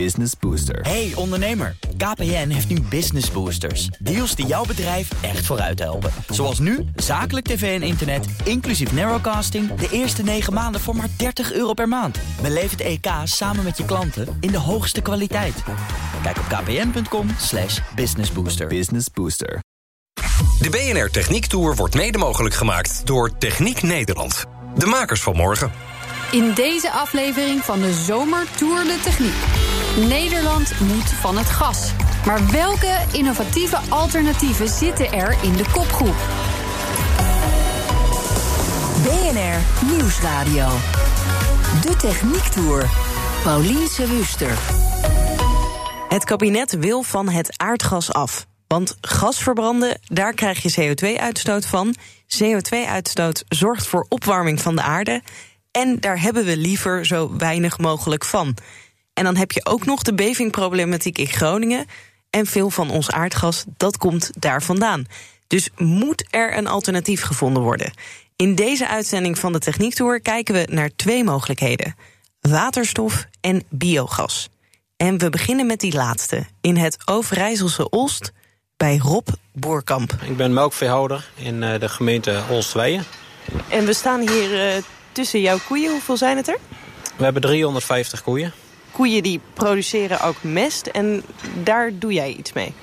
Business Booster. Hey ondernemer, KPN heeft nu Business Boosters. Deals die jouw bedrijf echt vooruit helpen. Zoals nu, zakelijk tv en internet, inclusief narrowcasting... de eerste 9 maanden voor maar 30 euro per maand. Beleef het EK samen met je klanten in de hoogste kwaliteit. Kijk op kpn.com slash businessbooster. Business Booster. De BNR Techniek Tour wordt mede mogelijk gemaakt door Techniek Nederland. De makers van morgen. In deze aflevering van de Zomer Tour de Techniek. Nederland moet van het gas. Maar welke innovatieve alternatieven zitten er in de kopgroep? BNR Nieuwsradio. De Techniek Tour. Paulien Wuster. Het kabinet wil van het aardgas af. Want gas verbranden, daar krijg je CO2-uitstoot van. CO2-uitstoot zorgt voor opwarming van de aarde. En daar hebben we liever zo weinig mogelijk van. En dan heb je ook nog de bevingproblematiek in Groningen. En veel van ons aardgas, dat komt daar vandaan. Dus moet er een alternatief gevonden worden? In deze uitzending van de Techniek Tour kijken we naar twee mogelijkheden: waterstof en biogas. En we beginnen met die laatste in het Overijsselse Olst bij Rob Boerkamp. Ik ben melkveehouder in eh, de gemeente Olstweijen. En we staan hier uh, tussen jouw koeien. Hoeveel zijn het er? We hebben 350 koeien. Koeien die produceren ook mest en daar doe jij iets mee?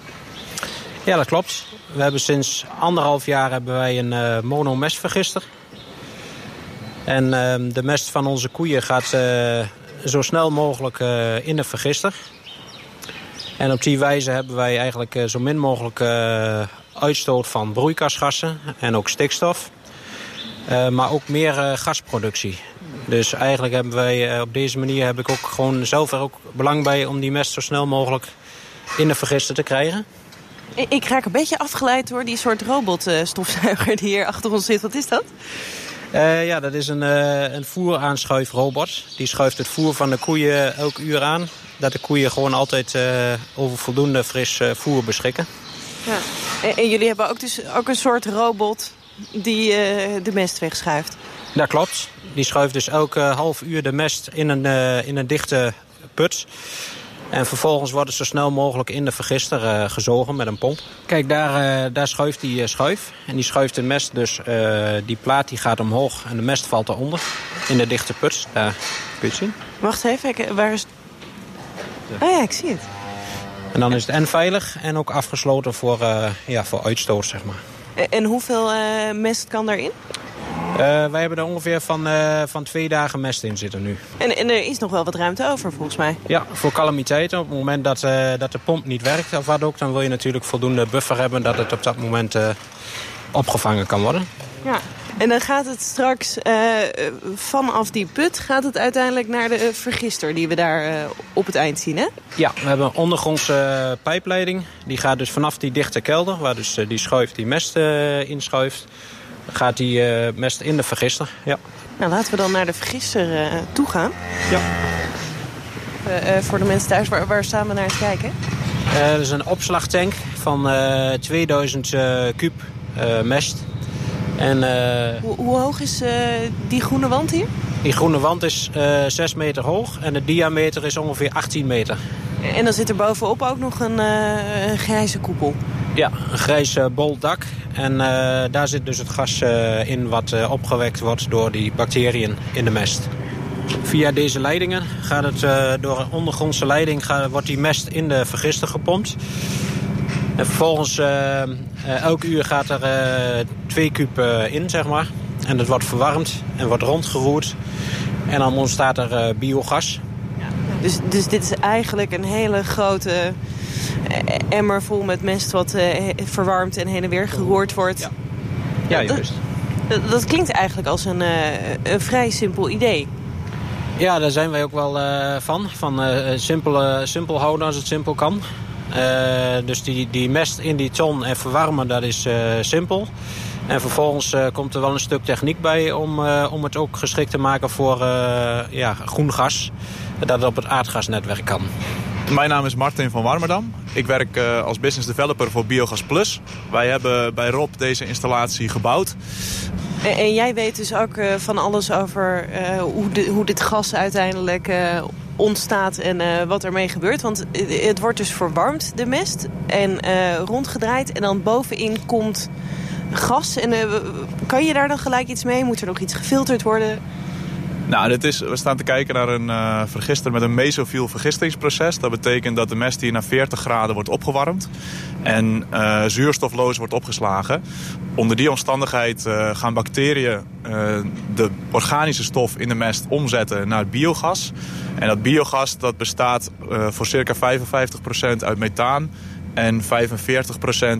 Ja, dat klopt. We hebben sinds anderhalf jaar hebben wij een uh, monomestvergister. En uh, de mest van onze koeien gaat uh, zo snel mogelijk uh, in de vergister. En op die wijze hebben wij eigenlijk zo min mogelijk uitstoot van broeikasgassen en ook stikstof. maar ook meer gasproductie. Dus eigenlijk hebben wij op deze manier heb ik ook gewoon zelf er ook belang bij om die mest zo snel mogelijk in de vergister te krijgen. Ik raak een beetje afgeleid door die soort robotstofzuiger die hier achter ons zit. Wat is dat? Uh, ja, dat is een, uh, een voeraanschuifrobot. Die schuift het voer van de koeien elk uur aan. Dat de koeien gewoon altijd uh, over voldoende fris voer beschikken. Ja. En, en, jullie hebben ook dus ook een soort robot die de mest wegschuift? Dat klopt. Die schuift dus elke half uur de mest in een, in een dichte put. En vervolgens wordt het zo snel mogelijk in de vergister uh, gezogen met een pomp. Kijk, daar, uh, daar schuift die uh, schuif. En die schuift de mest dus, die plaat die gaat omhoog en de mest valt eronder. In de dichte put, daar kun je het zien. Wacht even, waar is... Oh ja, ik zie het. En dan is het en veilig en ook afgesloten voor, ja, voor uitstoot, zeg maar. En hoeveel mest kan daarin? Uh, wij hebben er ongeveer van, uh, van twee dagen mest in zitten nu. En, en, er is nog wel wat ruimte over volgens mij? Ja, voor calamiteiten. Op het moment dat, uh, dat de pomp niet werkt of wat ook... dan wil je natuurlijk voldoende buffer hebben dat het op dat moment opgevangen kan worden. Ja, en dan gaat het straks vanaf die put... gaat het uiteindelijk naar de vergister die we daar op het eind zien, hè? Ja, we hebben een ondergrondse pijpleiding. Die gaat dus vanaf die dichte kelder... waar dus die schuif die mest inschuift gaat die uh, mest in de vergister. Ja. Nou, laten we dan naar de vergister uh, toe gaan. Ja. Uh, voor de mensen thuis, waar, waar staan we naar te kijken? dat is een opslagtank van 2000 kub mest. En, hoe, hoe, hoog is die groene wand hier? Die groene wand is 6 meter hoog en de diameter is ongeveer 18 meter. En dan zit er bovenop ook nog een, een grijze koepel? Ja, een grijs bol dak. En uh, daar zit dus het gas uh, in wat opgewekt wordt door die bacteriën in de mest. Via deze leidingen gaat het door een ondergrondse leiding gaat, wordt die mest in de vergister gepompt. En vervolgens elk uur gaat er twee kuub in, zeg maar. En dat wordt verwarmd en wordt rondgevoerd. En dan ontstaat er biogas. Dus, dus dit is eigenlijk een hele grote emmer vol met mest wat uh, verwarmd en heen en weer geroerd wordt. Ja, ja juist. Dat, dat, klinkt eigenlijk als een, uh, een vrij simpel idee. Ja, daar zijn wij ook wel uh, van. Van simpel, simpel houden als het simpel kan. dus die, die mest in die ton en verwarmen, dat is simpel. En vervolgens komt er wel een stuk techniek bij om, om het ook geschikt te maken voor ja, groen gas. Dat het op het aardgasnetwerk kan. Mijn naam is Martin van Warmerdam. Ik werk uh, als business developer voor Biogas Plus. Wij hebben bij Rob deze installatie gebouwd. En, jij weet dus ook uh, van alles over uh, hoe, de, hoe, dit gas uiteindelijk ontstaat en wat ermee gebeurt. Want het wordt dus verwarmd, de mest, en rondgedraaid. En dan bovenin komt gas. En kan je daar dan gelijk iets mee? Moet er nog iets gefilterd worden? Nou, dit is, we staan te kijken naar een uh, vergister met een mesofiel vergistingsproces. Dat betekent dat de mest hier naar 40 graden wordt opgewarmd en uh, zuurstofloos wordt opgeslagen. Onder die omstandigheid uh, gaan bacteriën de organische stof in de mest omzetten naar biogas. En dat biogas dat bestaat voor circa 55% uit methaan en 45%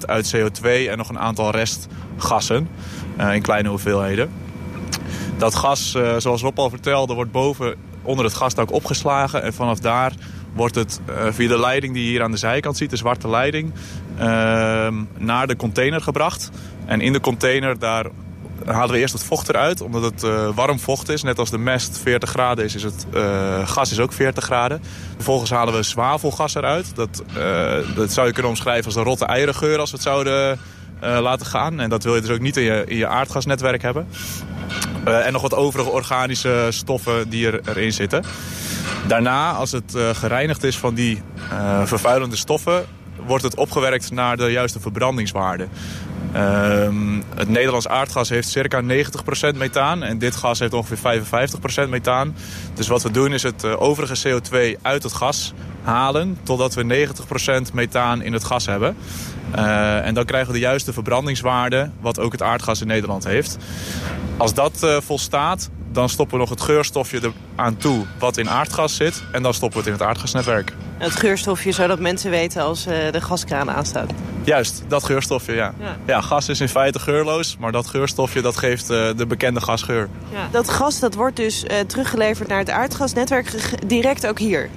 uit CO2 en nog een aantal restgassen in kleine hoeveelheden. Dat gas, uh, zoals Rob al vertelde, wordt boven onder het gasdak opgeslagen. En vanaf daar wordt het uh, via de leiding die je hier aan de zijkant ziet, de zwarte leiding, uh, naar de container gebracht. En in de container, daar halen we eerst het vocht eruit, omdat het uh, warm vocht is. Net als de mest 40 graden is, is het gas is ook 40 graden. Vervolgens halen we zwavelgas eruit. Dat, dat zou je kunnen omschrijven als een rotte eierengeur als we het zouden laten gaan. En dat wil je dus ook niet in je, in je aardgasnetwerk hebben. Uh, en nog wat overige organische stoffen die er, erin zitten. Daarna, als het uh, gereinigd is van die uh, vervuilende stoffen... wordt het opgewerkt naar de juiste verbrandingswaarde. Ehm, het Nederlands aardgas heeft circa 90% methaan en dit gas heeft ongeveer 55% methaan. Dus wat we doen is het overige CO2 uit het gas halen totdat we 90% methaan in het gas hebben. Uh, en dan krijgen we de juiste verbrandingswaarde, wat ook het aardgas in Nederland heeft. Als dat uh, volstaat, dan stoppen we nog het geurstofje er aan toe wat in aardgas zit. En dan stoppen we het in het aardgasnetwerk. Het geurstofje zodat mensen weten als uh, de gaskraan aanstaat? Juist, dat geurstofje, ja. ja. ja. gas is in feite geurloos, maar dat geurstofje dat geeft uh, de bekende gasgeur. Ja. Dat gas dat wordt dus teruggeleverd naar het aardgasnetwerk direct ook hier?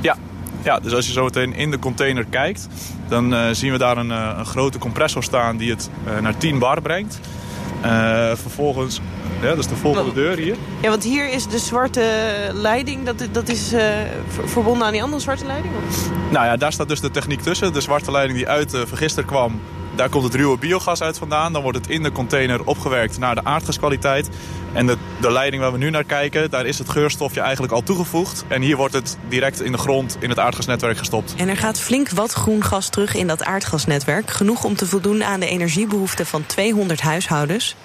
Ja, ja, dus als je zo meteen in de container kijkt, dan zien we daar een, een, grote compressor staan die het naar 10 bar brengt. vervolgens, ja, dat is de volgende deur hier. Ja, want hier is de zwarte leiding, dat, dat is verbonden aan die andere zwarte leiding? Of? Nou ja, daar staat dus de techniek tussen. De zwarte leiding die uit de vergister kwam, daar komt het ruwe biogas uit vandaan. Dan wordt het in de container opgewerkt naar de aardgaskwaliteit. En de, de leiding waar we nu naar kijken, daar is het geurstofje eigenlijk al toegevoegd. En hier wordt het direct in de grond in het aardgasnetwerk gestopt. En er gaat flink wat groen gas terug in dat aardgasnetwerk. Genoeg om te voldoen aan de energiebehoeften van 200 huishoudens.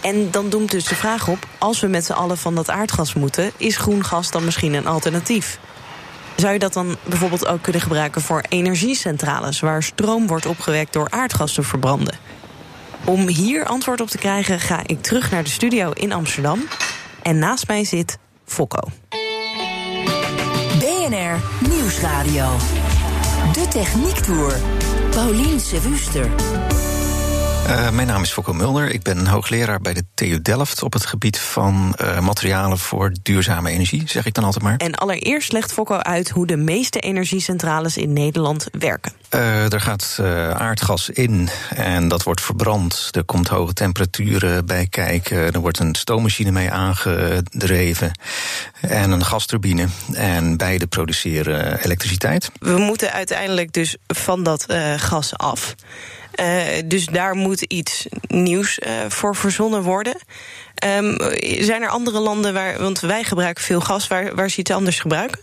En dan doemt dus de vraag op, als we met z'n allen van dat aardgas moeten... is groen gas dan misschien een alternatief? Zou je dat dan bijvoorbeeld ook kunnen gebruiken voor energiecentrales... waar stroom wordt opgewekt door aardgas te verbranden? Om hier antwoord op te krijgen ga ik terug naar de studio in Amsterdam. En naast mij zit Fokko. BNR Nieuwsradio. De Techniek Tour. Paulien Sewuster. Uh, mijn naam is Fokko Mulder. Ik ben hoogleraar bij de TU Delft op het gebied van uh, materialen voor duurzame energie, zeg ik dan altijd maar. En allereerst legt Fokko uit hoe de meeste energiecentrales in Nederland werken. Uh, er gaat aardgas in en dat wordt verbrand. Er komt hoge temperaturen bij kijken. Er wordt een stoommachine mee aangedreven en een gasturbine. En beide produceren elektriciteit. We moeten uiteindelijk dus van dat gas af. Uh, dus daar moet iets nieuws uh, voor verzonnen worden. Um, zijn er andere landen waar, want wij gebruiken veel gas, waar, waar ze iets anders gebruiken?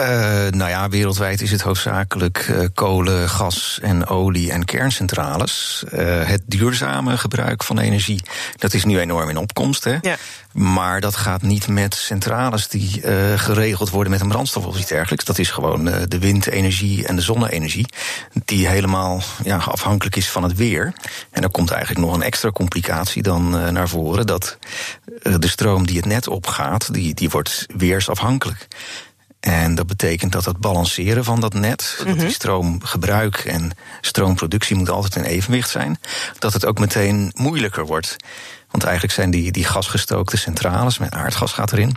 Uh, nou ja, wereldwijd is het hoofdzakelijk uh, kolen, gas en olie en kerncentrales. Uh, het duurzame gebruik van energie, dat is nu enorm in opkomst. Hè? Ja. Maar dat gaat niet met centrales die geregeld worden met een brandstof of iets dergelijks. Dat is gewoon de windenergie en de zonne-energie, die helemaal ja, afhankelijk is van het weer. En er komt eigenlijk nog een extra complicatie dan naar voren, dat de stroom die het net opgaat, die, die wordt weersafhankelijk. En dat betekent dat het balanceren van dat net, dat die stroomgebruik en stroomproductie moet altijd in evenwicht zijn, dat het ook meteen moeilijker wordt. Want eigenlijk zijn die, die gasgestookte centrales, met aardgas gaat erin,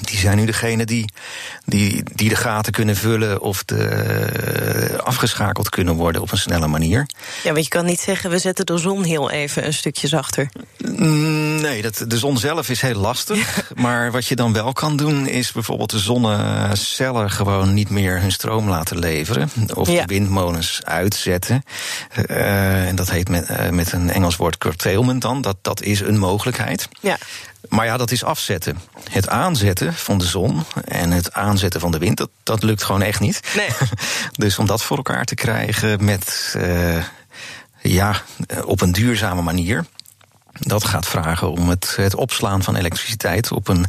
die zijn nu degene die, die, die de gaten kunnen vullen of de, afgeschakeld kunnen worden op een snelle manier. Ja, want je kan niet zeggen, we zetten de zon heel even een stukje zachter. Mm, Nee, dat, de zon zelf is heel lastig. Maar wat je dan wel kan doen, is bijvoorbeeld de zonnecellen gewoon niet meer hun stroom laten leveren. Of Ja. de windmolens uitzetten. Eh, en dat heet met, eh, met een Engels woord curtailment dan. Dat, dat is een mogelijkheid. Ja. Maar ja, dat is afzetten. Het aanzetten van de zon en het aanzetten van de wind, dat, dat lukt gewoon echt niet. Nee. dus om dat voor elkaar te krijgen met, eh, ja, op een duurzame manier. Dat gaat vragen om het, het opslaan van elektriciteit op een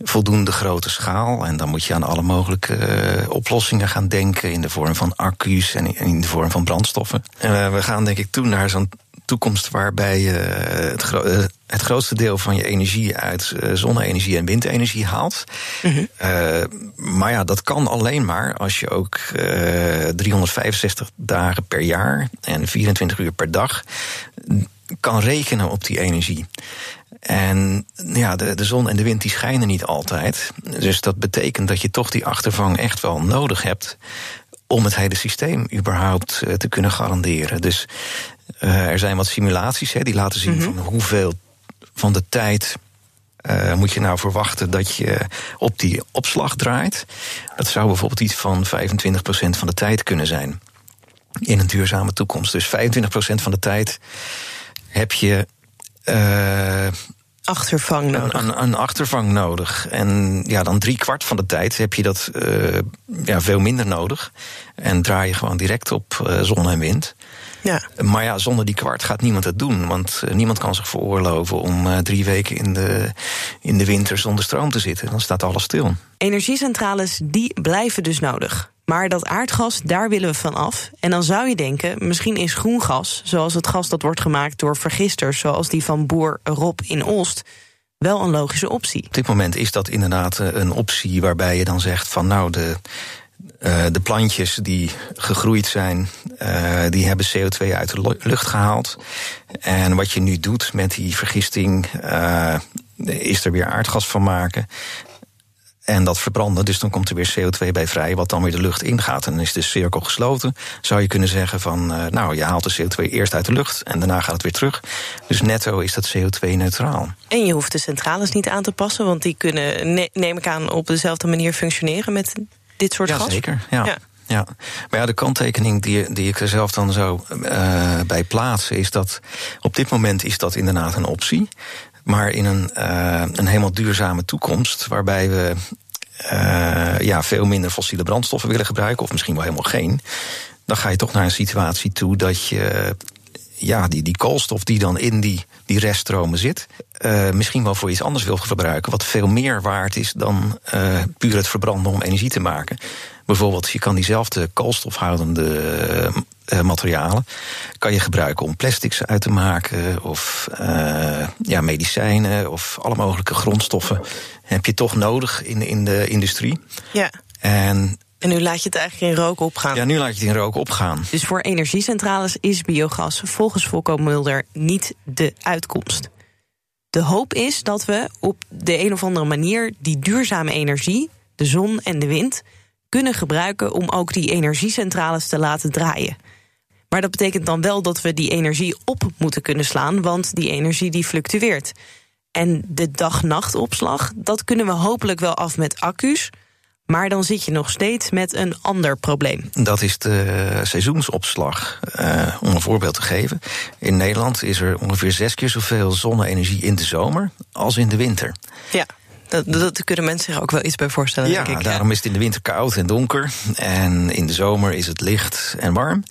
voldoende grote schaal. En dan moet je aan alle mogelijke eh, oplossingen gaan denken in de vorm van accu's en in- in de vorm van brandstoffen. En eh, we gaan denk ik toe naar zo'n toekomst waarbij je het, gro- eh, het grootste deel van je energie uit eh, zonne-energie en windenergie haalt. Eh, maar ja, dat kan alleen maar als je ook eh 365 dagen per jaar en 24 uur per dag kan rekenen op die energie. En ja, de, de zon en de wind die schijnen niet altijd. Dus dat betekent dat je toch die achtervang echt wel nodig hebt om het hele systeem überhaupt eh, te kunnen garanderen. Dus eh, er zijn wat simulaties hè, die laten zien van hoeveel van de tijd eh, moet je nou verwachten dat je op die opslag draait. Dat zou bijvoorbeeld iets van 25% van de tijd kunnen zijn in een duurzame toekomst. Dus 25% van de tijd heb je eh, Achtervang nodig. een, een, achtervang nodig. En ja, dan drie kwart van de tijd heb je dat eh, ja, veel minder nodig. En draai je gewoon direct op eh, zon en wind. Ja. Maar ja, zonder die kwart gaat niemand het doen. Want eh, niemand kan zich veroorloven om eh, drie weken in de, in de winter zonder stroom te zitten. Dan staat alles stil. Energiecentrales, die blijven dus nodig. Maar dat aardgas, daar willen we van af. En dan zou je denken, misschien is groen gas, zoals het gas dat wordt gemaakt door vergisters, zoals die van boer Rob in Oost, wel een logische optie. Op dit moment is dat inderdaad eh, een optie waarbij je dan zegt van nou de. Eh, de plantjes die gegroeid zijn, eh, die hebben CO2 uit de lu- lucht gehaald. En wat je nu doet met die vergisting, eh, is er weer aardgas van maken. En dat verbranden, dus dan komt er weer CO2 bij vrij, wat dan weer de lucht ingaat. En dan is de cirkel gesloten. Zou je kunnen zeggen van, nou, je haalt de CO2 eerst uit de lucht en daarna gaat het weer terug. Dus netto is dat CO2-neutraal. En je hoeft de centrales niet aan te passen, want die kunnen, ne- neem ik aan, op dezelfde manier functioneren met dit soort ja, gas. Zeker, ja. Ja. ja. Maar ja, de kanttekening die, die ik er zelf dan zo eh, bij plaats... is dat op dit moment is dat inderdaad een optie. Maar in een, eh, een helemaal duurzame toekomst... waarbij we eh, ja, veel minder fossiele brandstoffen willen gebruiken... of misschien wel helemaal geen... dan ga je toch naar een situatie toe dat je ja, die, die koolstof die dan in die, die reststromen zit, eh, misschien wel voor iets anders wil verbruiken, wat veel meer waard is dan eh, puur het verbranden om energie te maken. Bijvoorbeeld, je kan diezelfde koolstofhoudende eh, materialen kan je gebruiken om plastics uit te maken, of ja, medicijnen, of alle mogelijke grondstoffen heb je toch nodig in, in de industrie. Ja. En En nu laat je het eigenlijk in rook opgaan. ja, nu laat je het in rook opgaan. Dus voor energiecentrales is biogas volgens Volko Mulder niet de uitkomst. De hoop is dat we op de een of andere manier die duurzame energie, de zon en de wind, kunnen gebruiken om ook die energiecentrales te laten draaien. Maar dat betekent dan wel dat we die energie op moeten kunnen slaan, want die energie die fluctueert. En de dag-nachtopslag, dat kunnen we hopelijk wel af met accu's. Maar dan zit je nog steeds met een ander probleem. Dat is de seizoensopslag. Eh, om een voorbeeld te geven. In Nederland is er ongeveer zes keer zoveel zonne-energie in de zomer als in de winter. Ja, dat, dat kunnen mensen zich ook wel iets bij voorstellen, Ja, denk ik. daarom is het in de winter koud en donker. En in de zomer is het licht en warm.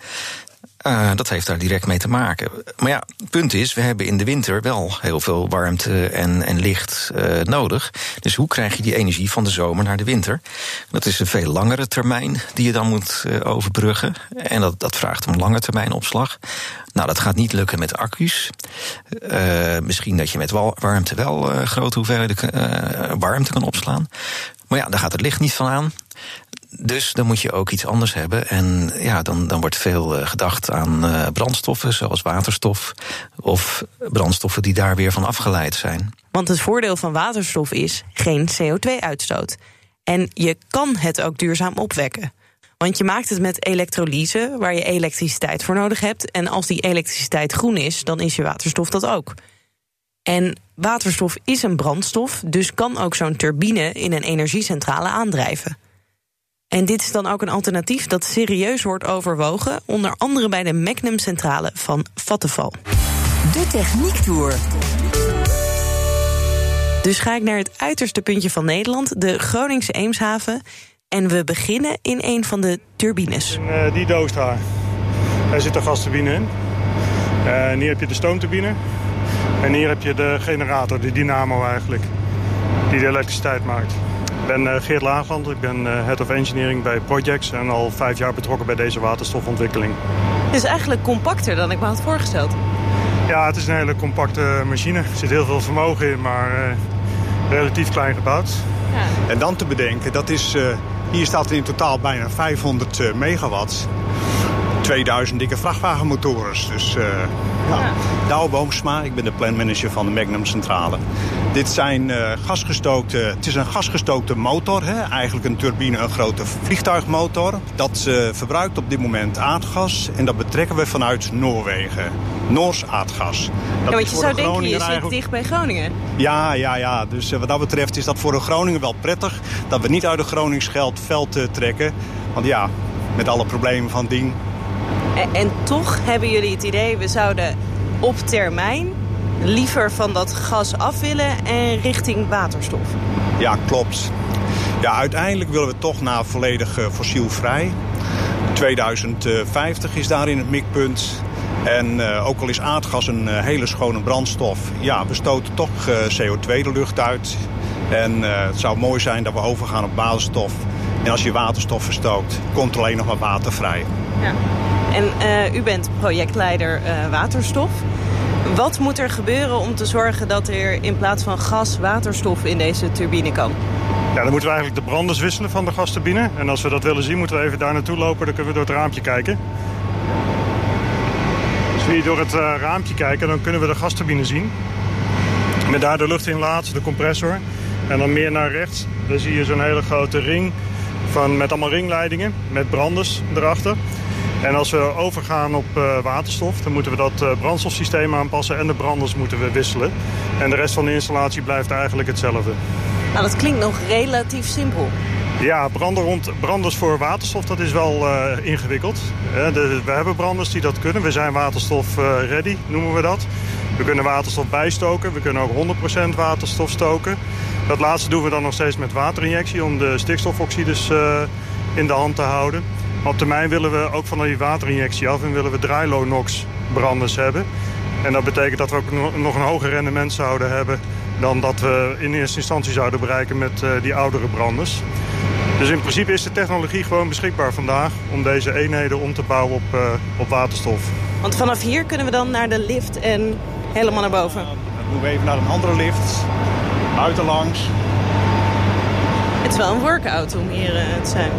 Eh, dat heeft daar direct mee te maken. Maar ja, het punt is, we hebben in de winter wel heel veel warmte en, en licht eh, nodig. Dus hoe krijg je die energie van de zomer naar de winter? Dat is een veel langere termijn die je dan moet eh, overbruggen. En dat, dat vraagt om lange termijn opslag. Nou, dat gaat niet lukken met accu's. Misschien dat je met warmte wel grote hoeveelheden warmte kan opslaan. Maar ja, daar gaat het licht niet van aan. Dus dan moet je ook iets anders hebben. En ja, dan, dan wordt veel eh, gedacht aan eh, brandstoffen, zoals waterstof. Of brandstoffen die daar weer van afgeleid zijn. Want het voordeel van waterstof is geen CO2-uitstoot. En je kan het ook duurzaam opwekken. Want je maakt het met elektrolyse, waar je elektriciteit voor nodig hebt. En als die elektriciteit groen is, dan is je waterstof dat ook. En waterstof is een brandstof, dus kan ook zo'n turbine in een energiecentrale aandrijven. En dit is dan ook een alternatief dat serieus wordt overwogen, onder andere bij de Magnum-centrale van Vattenfall. De Techniek Tour. Dus ga ik naar het uiterste puntje van Nederland, de Groningse Eemshaven. En we beginnen in een van de turbines. In uh, die doos daar. Daar zit de gasturbine in. Uh, en hier heb je de stoomturbine. En hier heb je de generator, de dynamo eigenlijk. Die de elektriciteit maakt. Ik ben uh, Geert Laagland, ik ben Head of Engineering bij Projects... en al vijf jaar betrokken bij deze waterstofontwikkeling. Het is eigenlijk compacter dan ik me had voorgesteld. Ja, het is een hele compacte machine. Er zit heel veel vermogen in, maar relatief klein gebouwd. Ja. En dan te bedenken, dat is, uh, hier staat er in totaal bijna 500 uh, megawatt. 2000 dikke vrachtwagenmotoren. Dus uh, ja. Boomsma, ik ben de planmanager van de Magnum Centrale. Dit zijn uh, gasgestookte, het is een gasgestookte motor, hè? eigenlijk een turbine, een grote vliegtuigmotor. Dat uh, verbruikt op dit moment aardgas en dat betrekken we vanuit Noorwegen. Noors aardgas. Dat ja, want je zou denken, je zit eigenlijk... dicht bij Groningen. Ja, ja, ja. Dus uh, wat dat betreft is dat voor een Groningen wel prettig. Dat we niet uit de Groningsgeld veld trekken. Want ja, met alle problemen van dien. En, en toch hebben jullie het idee, we zouden op termijn liever van dat gas af willen en richting waterstof. Ja, klopt. Ja, uiteindelijk willen we toch naar volledig uh, fossielvrij. 2050 is daarin het mikpunt. En uh, ook al is aardgas een uh, hele schone brandstof... ja, we stoten toch CO2 de lucht uit. En het zou mooi zijn dat we overgaan op waterstof. En als je waterstof verstookt, komt er alleen nog maar water vrij. Ja. En uh, u bent projectleider uh, waterstof. Wat moet er gebeuren om te zorgen dat er in plaats van gas waterstof in deze turbine kan? Ja, dan moeten we eigenlijk de branders wisselen van de gasturbine. En als we dat willen zien, moeten we even daar naartoe lopen. Dan kunnen we door het raampje kijken. Als we hier door het uh, raampje kijken, dan kunnen we de gasturbine zien. Met daar de luchtinlaat, de compressor. En dan meer naar rechts, dan zie je zo'n hele grote ring van, met allemaal ringleidingen. Met branders erachter. En als we overgaan op uh, waterstof, dan moeten we dat uh, brandstofsysteem aanpassen en de branders moeten we wisselen. En de rest van de installatie blijft eigenlijk hetzelfde. Nou, dat klinkt nog relatief simpel. Ja, brander rond, branders voor waterstof, dat is wel uh, ingewikkeld. De, we hebben branders die dat kunnen. We zijn waterstof ready, noemen we dat. We kunnen waterstof bijstoken. We kunnen ook 100% waterstof stoken. Dat laatste doen we dan nog steeds met waterinjectie om de stikstofoxides in de hand te houden. Op termijn willen we ook van die waterinjectie af en willen we drylow-NOx branders hebben. En dat betekent dat we ook nog een hoger rendement zouden hebben dan dat we in eerste instantie zouden bereiken met uh, die oudere branders. Dus in principe is de technologie gewoon beschikbaar vandaag om deze eenheden om te bouwen op, uh, op waterstof. Want vanaf hier kunnen we dan naar de lift en helemaal naar boven? Dan moeten we even naar een andere lift, buitenlangs. Het is wel een workout om hier uh, te zijn.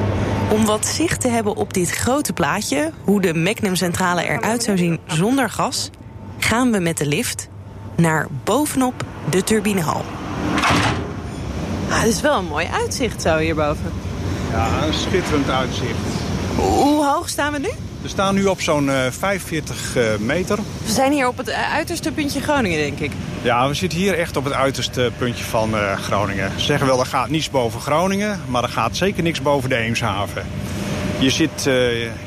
Om wat zicht te hebben op dit grote plaatje, hoe de Magnum-centrale eruit zou zien zonder gas, gaan we met de lift naar bovenop de turbinehal. Ah, het is wel een mooi uitzicht zo hierboven. Ja, een schitterend uitzicht. Hoe hoog staan we nu? We staan nu op zo'n uh, 45 uh, meter. We zijn hier op het uiterste puntje Groningen, denk ik. Ja, we zitten hier echt op het uiterste puntje van Groningen. Ze zeggen wel, er gaat niets boven Groningen, maar er gaat zeker niks boven de Eemshaven. Je zit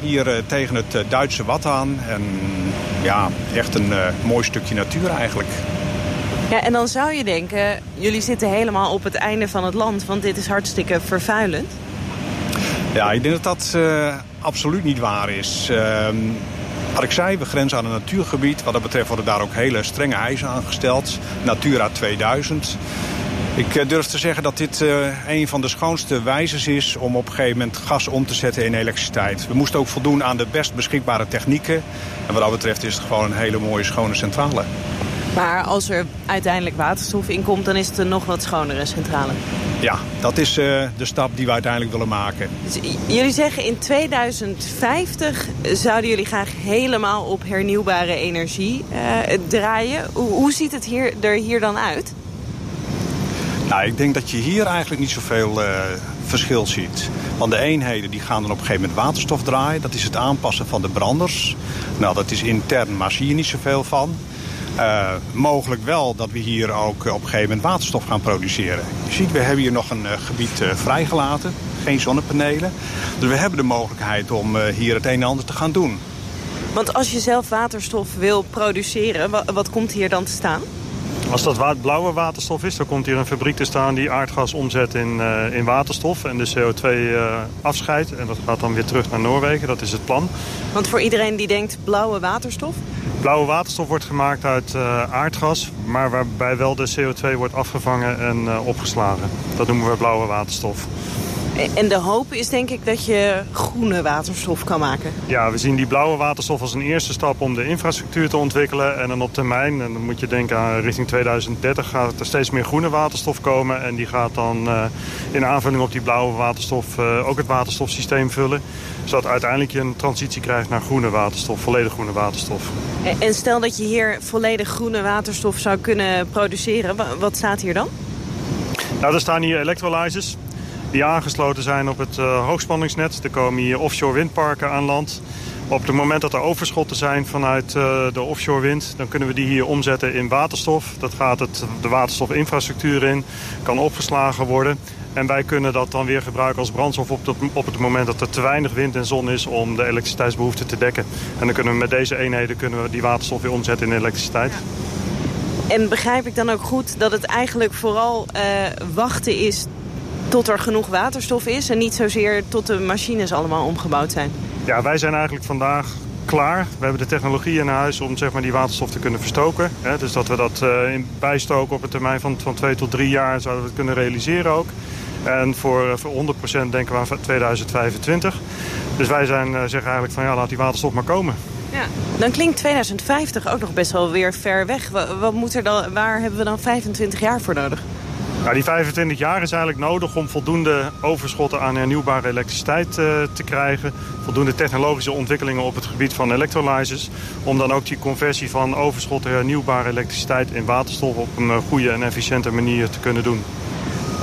hier tegen het Duitse Wat aan. En ja, echt een mooi stukje natuur eigenlijk. Ja, en dan zou je denken, jullie zitten helemaal op het einde van het land, want dit is hartstikke vervuilend. Ja, ik denk dat dat absoluut niet waar is. Ehm, wat ik zei, we grenzen aan een natuurgebied. Wat dat betreft worden daar ook hele strenge eisen aan gesteld. Natura 2000. Ik durf te zeggen dat dit uh, een van de schoonste wijzes is om op een gegeven moment gas om te zetten in elektriciteit. We moesten ook voldoen aan de best beschikbare technieken. En wat dat betreft is het gewoon een hele mooie schone centrale. Maar als er uiteindelijk waterstof in komt, dan is het een nog wat schonere centrale. Ja, dat is uh, de stap die we uiteindelijk willen maken. Dus jullie zeggen in 2050 zouden jullie graag helemaal op hernieuwbare energie uh, draaien. Hoe, hoe, ziet het hier, er hier dan uit? Nou, ik denk dat je hier eigenlijk niet zoveel uh, verschil ziet. Want de eenheden die gaan dan op een gegeven moment waterstof draaien. Dat is het aanpassen van de branders. Nou, dat is intern, maar zie je niet zoveel van. Uh, mogelijk wel dat we hier ook op een gegeven moment waterstof gaan produceren. Je ziet, we hebben hier nog een uh, gebied vrijgelaten, geen zonnepanelen. Dus we hebben de mogelijkheid om hier het een en ander te gaan doen. Want als je zelf waterstof wil produceren, wat, wat komt hier dan te staan? Als dat wa blauwe waterstof is, dan komt hier een fabriek te staan die aardgas omzet in, uh, in waterstof en de CO2 uh, afscheidt. En dat gaat dan weer terug naar Noorwegen, dat is het plan. Want voor iedereen die denkt blauwe waterstof? Blauwe waterstof wordt gemaakt uit uh, aardgas, maar waarbij wel de CO2 wordt afgevangen en opgeslagen. Dat noemen we blauwe waterstof. En de hoop is denk ik dat je groene waterstof kan maken. Ja, we zien die blauwe waterstof als een eerste stap om de infrastructuur te ontwikkelen. En dan op termijn, en dan moet je denken aan richting 2030, gaat er steeds meer groene waterstof komen. En die gaat dan uh, in aanvulling op die blauwe waterstof uh, ook het waterstofsysteem vullen. Zodat uiteindelijk je een transitie krijgt naar groene waterstof, volledig groene waterstof. En stel dat je hier volledig groene waterstof zou kunnen produceren, wat staat hier dan? Nou, er staan hier electrolyzers die aangesloten zijn op het uh, hoogspanningsnet. Er komen hier offshore windparken aan land. Op het moment dat er overschotten zijn vanuit uh, de offshore wind... dan kunnen we die hier omzetten in waterstof. Dat gaat het, de waterstofinfrastructuur in, kan opgeslagen worden. En wij kunnen dat dan weer gebruiken als brandstof op, op het moment dat er te weinig wind en zon is... om de elektriciteitsbehoefte te dekken. En dan kunnen we met deze eenheden kunnen we die waterstof weer omzetten in elektriciteit. En begrijp ik dan ook goed dat het eigenlijk vooral uh, wachten is tot er genoeg waterstof is... en niet zozeer tot de machines allemaal omgebouwd zijn? Ja, wij zijn eigenlijk vandaag klaar. We hebben de technologie in huis om zeg maar, die waterstof te kunnen verstoken. Hè, dus dat we dat uh, in bijstoken op een termijn van, van twee tot drie jaar zouden we het kunnen realiseren ook. En voor, eh, voor 100% denken we aan 2025. Dus wij zijn, uh, zeggen eigenlijk van ja, laat die waterstof maar komen. Ja, dan klinkt 2050 ook nog best wel weer ver weg. Wat, wat moet er dan, waar hebben we dan 25 jaar voor nodig? Nou, die 25 jaar is eigenlijk nodig om voldoende overschotten aan hernieuwbare elektriciteit uh, te krijgen. Voldoende technologische ontwikkelingen op het gebied van electrolyzers. Om dan ook die conversie van overschotten hernieuwbare elektriciteit in waterstof op een goede en efficiënte manier te kunnen doen.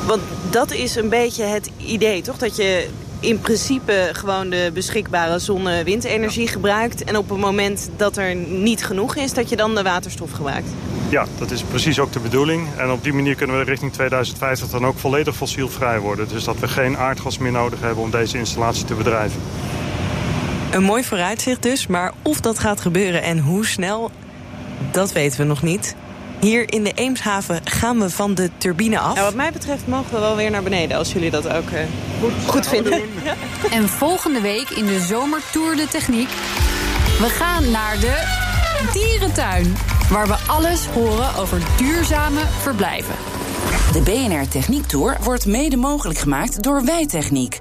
Want dat is een beetje het idee, toch? Dat je in principe gewoon de beschikbare zonne-windenergie gebruikt. En op het moment dat er niet genoeg is, dat je dan de waterstof gebruikt. Ja, dat is precies ook de bedoeling. En op die manier kunnen we richting 2050 dan ook volledig fossielvrij worden. Dus dat we geen aardgas meer nodig hebben om deze installatie te bedrijven. Een mooi vooruitzicht dus, maar of dat gaat gebeuren en hoe snel, dat weten we nog niet. Hier in de Eemshaven gaan we van de turbine af. Nou, wat mij betreft mogen we wel weer naar beneden als jullie dat ook uh, goed, goed vinden. Ja. En volgende week in de Zomertour de Techniek. We gaan naar de dierentuin. Waar we alles horen over duurzame verblijven. De BNR Techniek Tour wordt mede mogelijk gemaakt door Wijtechniek.